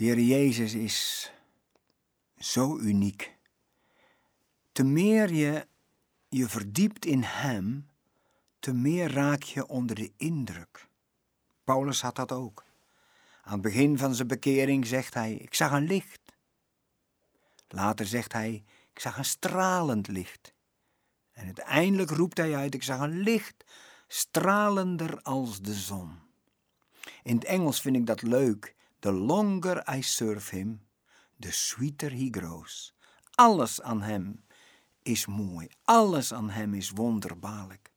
De Heer Jezus is zo uniek. Te meer je je verdiept in Hem, te meer raak je onder de indruk. Paulus had dat ook. Aan het begin van zijn bekering zegt hij: Ik zag een licht. Later zegt hij: Ik zag een stralend licht. En uiteindelijk roept hij uit: Ik zag een licht, stralender als de zon. In het Engels vind ik dat leuk. The longer I serve him, the sweeter he grows. Alles aan hem is mooi, alles aan hem is wonderbaarlijk.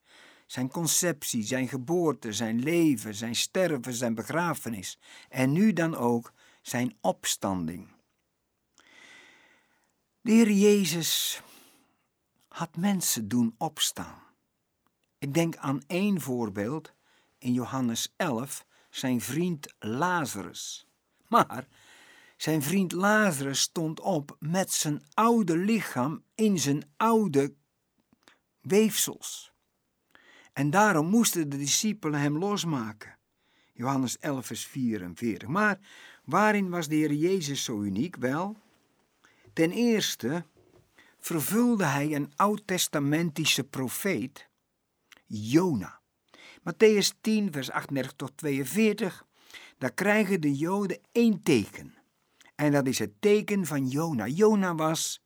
Zijn conceptie, zijn geboorte, zijn leven, zijn sterven, zijn begrafenis en nu dan ook zijn opstanding. De Heer Jezus had mensen doen opstaan. Ik denk aan één voorbeeld in Johannes 11, zijn vriend Lazarus. Maar zijn vriend Lazarus stond op met zijn oude lichaam in zijn oude weefsels. En daarom moesten de discipelen hem losmaken. Johannes 11, vers 44. Maar waarin was de Heer Jezus zo uniek? Wel, ten eerste vervulde hij een oud-testamentische profeet, Jona. Matthäus 10, vers 38 tot 42. Daar krijgen de Joden één teken. En dat is het teken van Jona. Jona was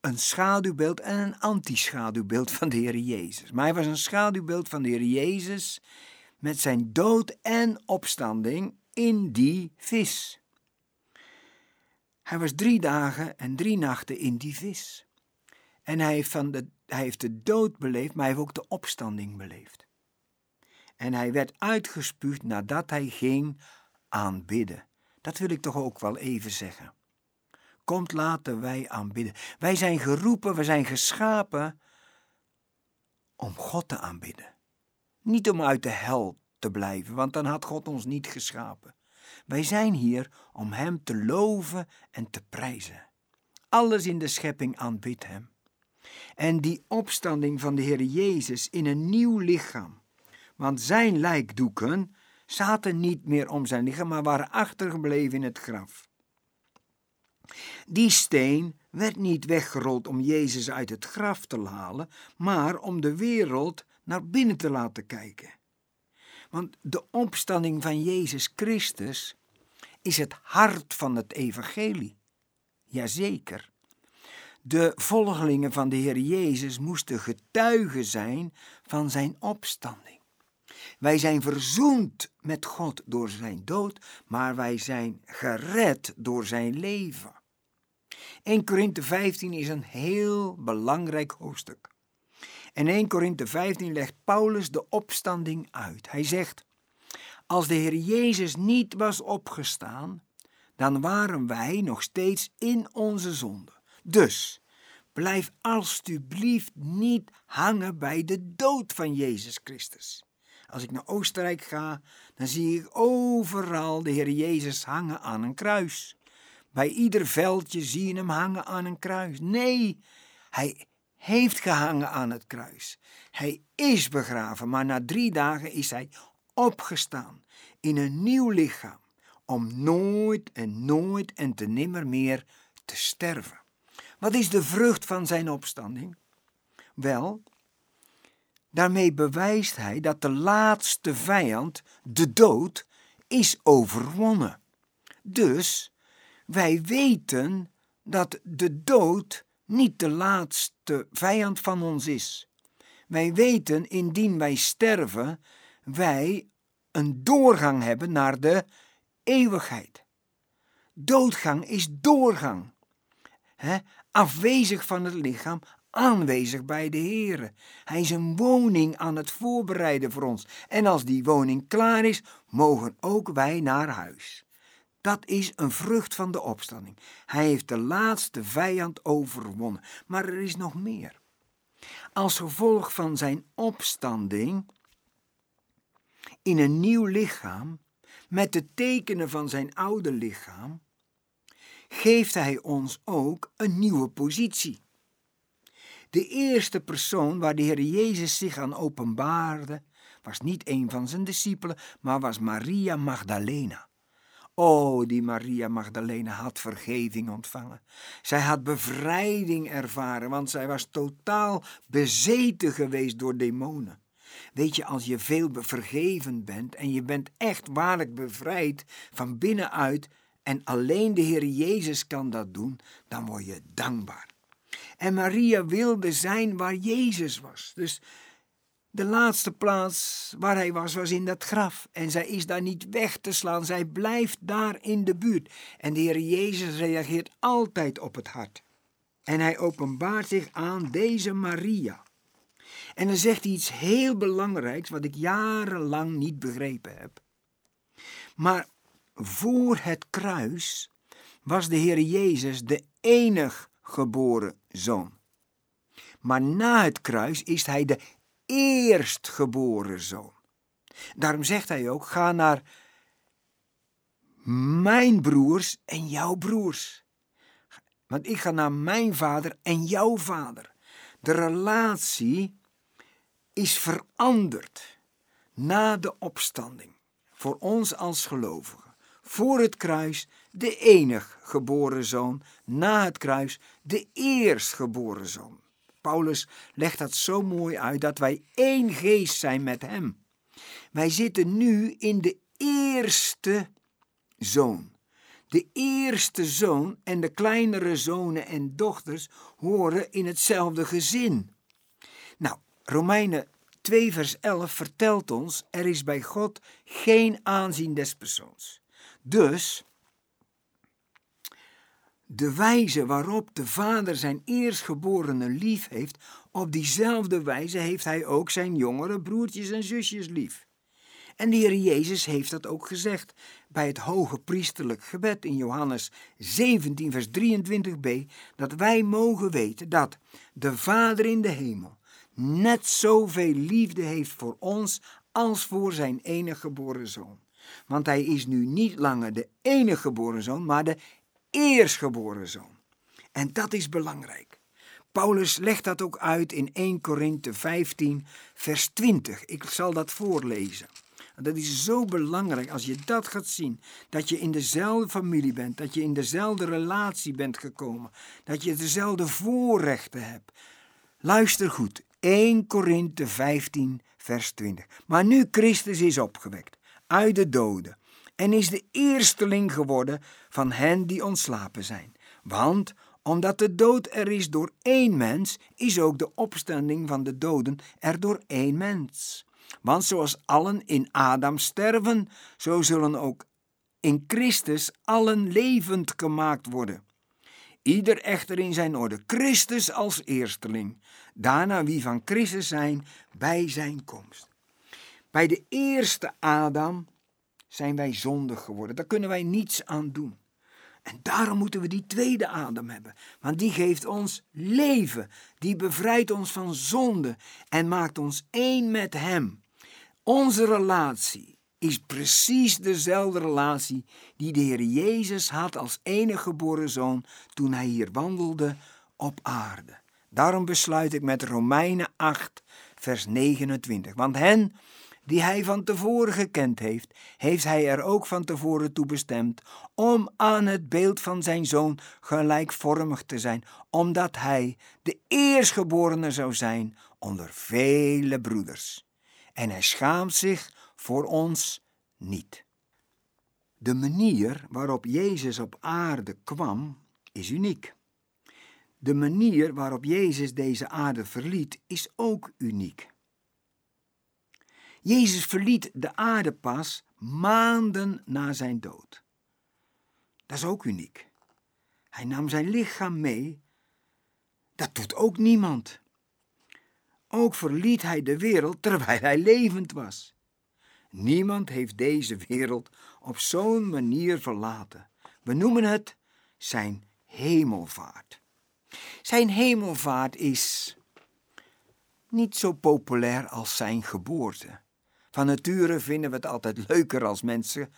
een schaduwbeeld en een antischaduwbeeld van de Heer Jezus. Maar hij was een schaduwbeeld van de Heer Jezus met zijn dood en opstanding in die vis. Hij was drie dagen en drie nachten in die vis. En hij heeft, van de, hij heeft de dood beleefd, maar hij heeft ook de opstanding beleefd. En hij werd uitgespuugd nadat hij ging aanbidden. Dat wil ik toch ook wel even zeggen. Komt laten wij aanbidden. Wij zijn geroepen, we zijn geschapen om God te aanbidden. Niet om uit de hel te blijven, want dan had God ons niet geschapen. Wij zijn hier om Hem te loven en te prijzen. Alles in de schepping aanbidt Hem. En die opstanding van de Heer Jezus in een nieuw lichaam, want Zijn lijkdoeken zaten niet meer om zijn lichaam, maar waren achtergebleven in het graf. Die steen werd niet weggerold om Jezus uit het graf te halen, maar om de wereld naar binnen te laten kijken. Want de opstanding van Jezus Christus is het hart van het evangelie. Jazeker. De volgelingen van de Heer Jezus moesten getuigen zijn van zijn opstanding. Wij zijn verzoend met God door zijn dood, maar wij zijn gered door zijn leven. 1 Korinthe 15 is een heel belangrijk hoofdstuk. In 1 Korinthe 15 legt Paulus de opstanding uit. Hij zegt: Als de Heer Jezus niet was opgestaan, dan waren wij nog steeds in onze zonde. Dus blijf alstublieft niet hangen bij de dood van Jezus Christus. Als ik naar Oostenrijk ga, dan zie ik overal de Heer Jezus hangen aan een kruis. Bij ieder veldje zie je hem hangen aan een kruis. Nee, hij heeft gehangen aan het kruis. Hij is begraven, maar na drie dagen is hij opgestaan in een nieuw lichaam, om nooit en nooit en te nimmer meer te sterven. Wat is de vrucht van zijn opstanding? Wel, Daarmee bewijst hij dat de laatste vijand, de dood, is overwonnen. Dus wij weten dat de dood niet de laatste vijand van ons is. Wij weten, indien wij sterven, wij een doorgang hebben naar de eeuwigheid. Doodgang is doorgang. afwezig van het lichaam, aanwezig bij de Heer. Hij is een woning aan het voorbereiden voor ons. En als die woning klaar is, mogen ook wij naar huis. Dat is een vrucht van de opstanding. Hij heeft de laatste vijand overwonnen. Maar er is nog meer. Als gevolg van zijn opstanding in een nieuw lichaam, met de tekenen van zijn oude lichaam, geeft hij ons ook een nieuwe positie. De eerste persoon waar de Heer Jezus zich aan openbaarde, was niet een van zijn discipelen, maar was Maria Magdalena. Oh, die Maria Magdalena had vergeving ontvangen. Zij had bevrijding ervaren, want zij was totaal bezeten geweest door demonen. Weet je, als je veel vergeven bent en je bent echt waarlijk bevrijd van binnenuit en alleen de Heer Jezus kan dat doen, dan word je dankbaar. En Maria wilde zijn waar Jezus was. Dus de laatste plaats waar hij was, was in dat graf. En zij is daar niet weg te slaan. Zij blijft daar in de buurt. En de Heer Jezus reageert altijd op het hart. En hij openbaart zich aan deze Maria. En dan zegt hij iets heel belangrijks, wat ik jarenlang niet begrepen heb. Maar voor het kruis was de Heer Jezus de enig geboren zoon. Maar na het kruis is hij de eerstgeboren zoon. Daarom zegt hij ook: ga naar mijn broers en jouw broers. Want ik ga naar mijn vader en jouw vader. De relatie is veranderd na de opstanding. Voor ons als gelovigen. Voor het kruis de enig geboren zoon, na het kruis de eerstgeboren zoon. Paulus legt dat zo mooi uit dat wij één geest zijn met hem. Wij zitten nu in de eerste zoon. De eerste zoon en de kleinere zonen en dochters horen in hetzelfde gezin. Nou, Romeinen 2 vers 11 vertelt ons, er is bij God geen aanzien des persoons. Dus de wijze waarop de vader zijn eerstgeborene lief heeft, op diezelfde wijze heeft hij ook zijn jongere broertjes en zusjes lief. En de Heer Jezus heeft dat ook gezegd bij het hoge priesterlijk gebed in Johannes 17, vers 23b, dat wij mogen weten dat de Vader in de hemel net zoveel liefde heeft voor ons als voor zijn enige geboren zoon. Want hij is nu niet langer de enige geboren zoon, maar de eerstgeboren zoon. En dat is belangrijk. Paulus legt dat ook uit in 1 Korinthe 15, vers 20. Ik zal dat voorlezen. Dat is zo belangrijk als je dat gaat zien. Dat je in dezelfde familie bent, dat je in dezelfde relatie bent gekomen, dat je dezelfde voorrechten hebt. Luister goed, 1 Korinthe 15, vers 20. Maar nu Christus is opgewekt uit de doden en is de eersteling geworden van hen die ontslapen zijn. Want omdat de dood er is door één mens, is ook de opstanding van de doden er door één mens. Want zoals allen in Adam sterven, zo zullen ook in Christus allen levend gemaakt worden. Ieder echter in zijn orde, Christus als eersteling, daarna wie van Christus zijn bij zijn komst. Bij de eerste Adam zijn wij zondig geworden. Daar kunnen wij niets aan doen. En daarom moeten we die tweede adem hebben, want die geeft ons leven, die bevrijdt ons van zonde en maakt ons één met Hem. Onze relatie is precies dezelfde relatie die de Heer Jezus had als enige geboren zoon toen hij hier wandelde op aarde. Daarom besluit ik met Romeinen 8, vers 29. Want hen die hij van tevoren gekend heeft, heeft hij er ook van tevoren toe bestemd om aan het beeld van zijn zoon gelijkvormig te zijn, omdat hij de eerstgeborene zou zijn onder vele broeders. En hij schaamt zich voor ons niet. De manier waarop Jezus op aarde kwam is uniek. De manier waarop Jezus deze aarde verliet is ook uniek. Jezus verliet de aarde pas maanden na zijn dood. Dat is ook uniek. Hij nam zijn lichaam mee. Dat doet ook niemand. Ook verliet hij de wereld terwijl hij levend was. Niemand heeft deze wereld op zo'n manier verlaten. We noemen het zijn hemelvaart. Zijn hemelvaart is niet zo populair als zijn geboorte. Van nature vinden we het altijd leuker als mensen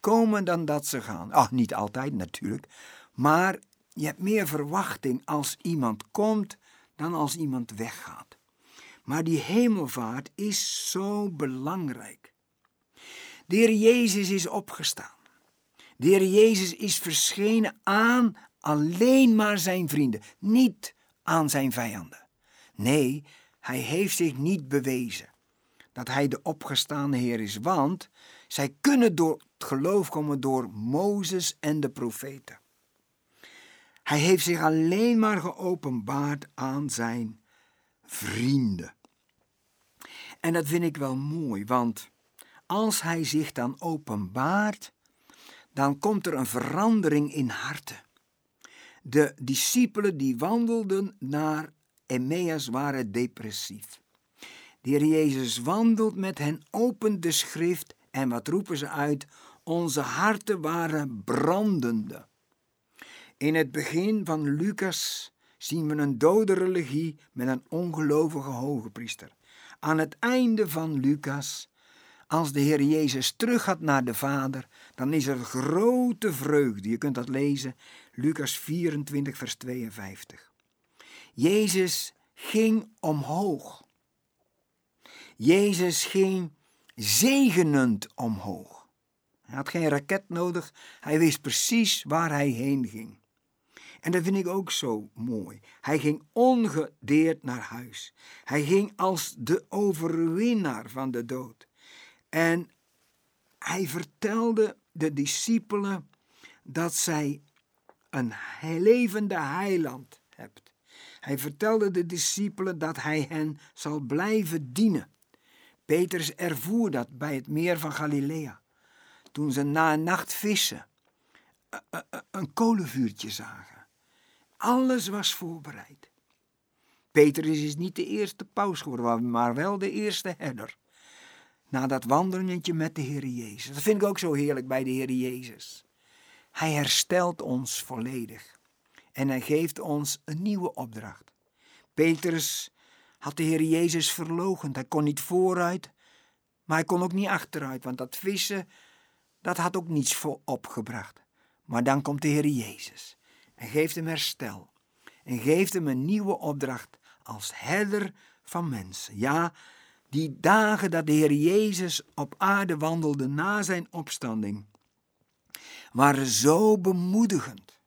komen dan dat ze gaan. Ach, niet altijd natuurlijk, maar je hebt meer verwachting als iemand komt dan als iemand weggaat. Maar die hemelvaart is zo belangrijk. De Heer Jezus is opgestaan. De Heer Jezus is verschenen aan alleen maar zijn vrienden, niet aan zijn vijanden. Nee, hij heeft zich niet bewezen dat hij de opgestaande Heer is, want zij kunnen door het geloof komen door Mozes en de profeten. Hij heeft zich alleen maar geopenbaard aan zijn vrienden. En dat vind ik wel mooi, want als hij zich dan openbaart, dan komt er een verandering in harten. De discipelen die wandelden naar Emmaus waren depressief. De Heer Jezus wandelt met hen, opent de schrift en wat roepen ze uit? Onze harten waren brandende. In het begin van Lucas zien we een dode religie met een ongelovige hogepriester. Aan het einde van Lucas, als de Heer Jezus terug gaat naar de Vader, dan is er grote vreugde. Je kunt dat lezen, Lucas 24, vers 52. Jezus ging omhoog. Jezus ging zegenend omhoog. Hij had geen raket nodig, hij wist precies waar hij heen ging. En dat vind ik ook zo mooi. Hij ging ongedeerd naar huis. Hij ging als de overwinnaar van de dood. En hij vertelde de discipelen dat zij een levende heiland hebt. Hij vertelde de discipelen dat hij hen zal blijven dienen. Petrus ervoer dat bij het meer van Galilea. Toen ze na een nacht vissen een kolenvuurtje zagen. Alles was voorbereid. Petrus is niet de eerste paus geworden, maar wel de eerste herder. Na dat wandelingetje met de Heer Jezus. Dat vind ik ook zo heerlijk bij de Heer Jezus. Hij herstelt ons volledig. En hij geeft ons een nieuwe opdracht. Petrus had de Heer Jezus verlogend. Hij kon niet vooruit, maar hij kon ook niet achteruit, want dat vissen, dat had ook niets voor opgebracht. Maar dan komt de Heer Jezus en geeft hem herstel en geeft hem een nieuwe opdracht als herder van mensen. Ja, die dagen dat de Heer Jezus op aarde wandelde na zijn opstanding, waren zo bemoedigend,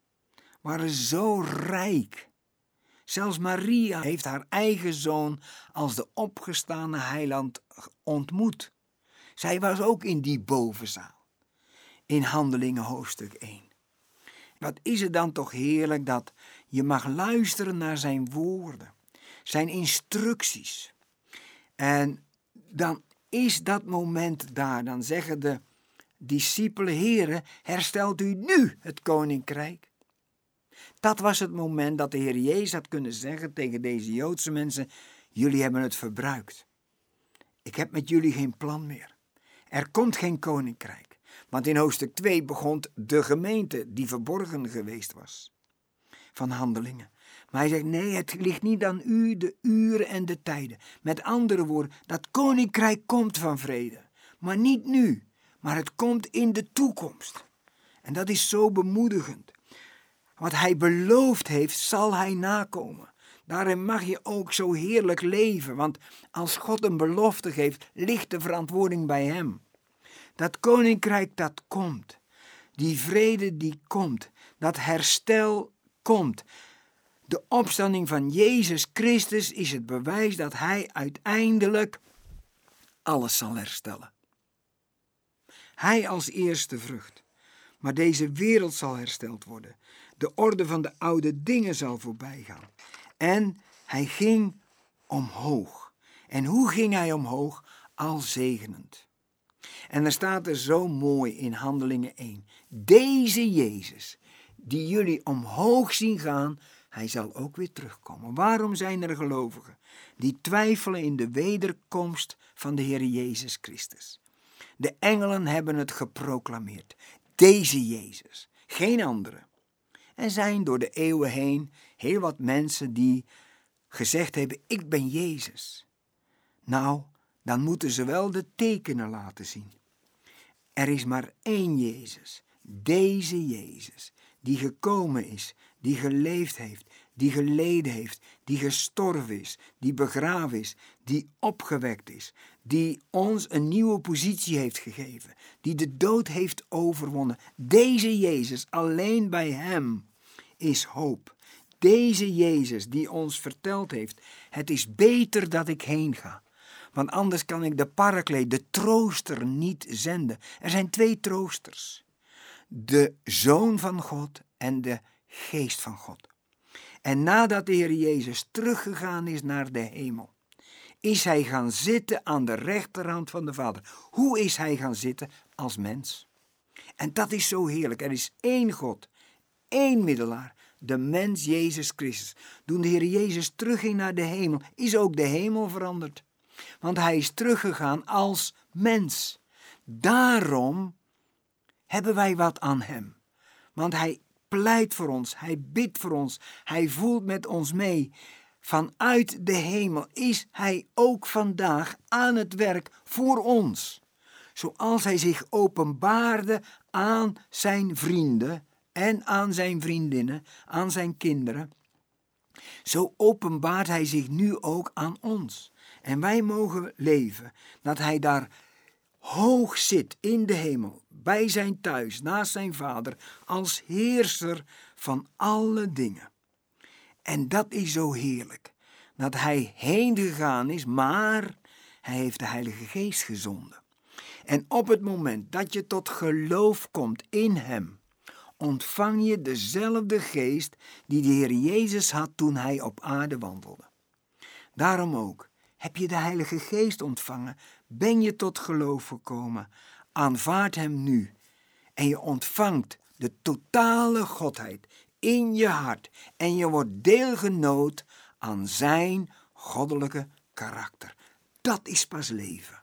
waren zo rijk. Zelfs Maria heeft haar eigen zoon als de opgestane heiland ontmoet. Zij was ook in die bovenzaal, in Handelingen hoofdstuk 1. Wat is het dan toch heerlijk dat je mag luisteren naar zijn woorden, zijn instructies. En dan is dat moment daar, dan zeggen de discipelen, heren, herstelt u nu het koninkrijk. Dat was het moment dat de Heer Jezus had kunnen zeggen tegen deze Joodse mensen: Jullie hebben het verbruikt. Ik heb met jullie geen plan meer. Er komt geen koninkrijk. Want in hoofdstuk 2 begon de gemeente die verborgen geweest was. Van handelingen. Maar hij zegt: Nee, het ligt niet aan u, de uren en de tijden. Met andere woorden, dat koninkrijk komt van vrede. Maar niet nu, maar het komt in de toekomst. En dat is zo bemoedigend. Wat hij beloofd heeft, zal hij nakomen. Daarin mag je ook zo heerlijk leven, want als God een belofte geeft, ligt de verantwoording bij hem. Dat koninkrijk dat komt, die vrede die komt, dat herstel komt. De opstanding van Jezus Christus is het bewijs dat hij uiteindelijk alles zal herstellen. Hij als eerste vrucht. Maar deze wereld zal hersteld worden. De orde van de oude dingen zal voorbij gaan. En hij ging omhoog. En hoe ging hij omhoog? Al zegenend. En er staat er zo mooi in Handelingen 1. Deze Jezus, die jullie omhoog zien gaan, hij zal ook weer terugkomen. Waarom zijn er gelovigen die twijfelen in de wederkomst van de Heer Jezus Christus? De engelen hebben het geproclameerd. Deze Jezus, geen andere. Er zijn door de eeuwen heen heel wat mensen die gezegd hebben: Ik ben Jezus. Nou, dan moeten ze wel de tekenen laten zien. Er is maar één Jezus, deze Jezus, die gekomen is, die geleefd heeft, die geleden heeft, die gestorven is, die begraven is, die opgewekt is, die ons een nieuwe positie heeft gegeven, die de dood heeft overwonnen. Deze Jezus, alleen bij Hem is hoop. Deze Jezus die ons verteld heeft: Het is beter dat ik heen ga. Want anders kan ik de parakleed, de trooster, niet zenden. Er zijn twee troosters: de Zoon van God en de Geest van God. En nadat de Heer Jezus teruggegaan is naar de hemel, is hij gaan zitten aan de rechterhand van de Vader. Hoe is hij gaan zitten? Als mens. En dat is zo heerlijk. Er is één God, één middelaar, de mens Jezus Christus. Toen de Heer Jezus terugging naar de hemel, is ook de hemel veranderd. Want hij is teruggegaan als mens. Daarom hebben wij wat aan hem. Want hij pleit voor ons, hij bidt voor ons, hij voelt met ons mee. Vanuit de hemel is hij ook vandaag aan het werk voor ons. Zoals hij zich openbaarde aan zijn vrienden en aan zijn vriendinnen, aan zijn kinderen, zo openbaart hij zich nu ook aan ons. En wij mogen leven dat hij daar hoog zit in de hemel, bij zijn thuis, naast zijn vader, als heerser van alle dingen. En dat is zo heerlijk, dat hij heen gegaan is, maar hij heeft de Heilige Geest gezonden. En op het moment dat je tot geloof komt in hem, ontvang je dezelfde geest die de Heer Jezus had toen hij op aarde wandelde. Daarom ook, heb je de Heilige Geest ontvangen, ben je tot geloof gekomen, aanvaard Hem nu en je ontvangt de totale Godheid in je hart en je wordt deelgenoot aan Zijn goddelijke karakter. Dat is pas leven.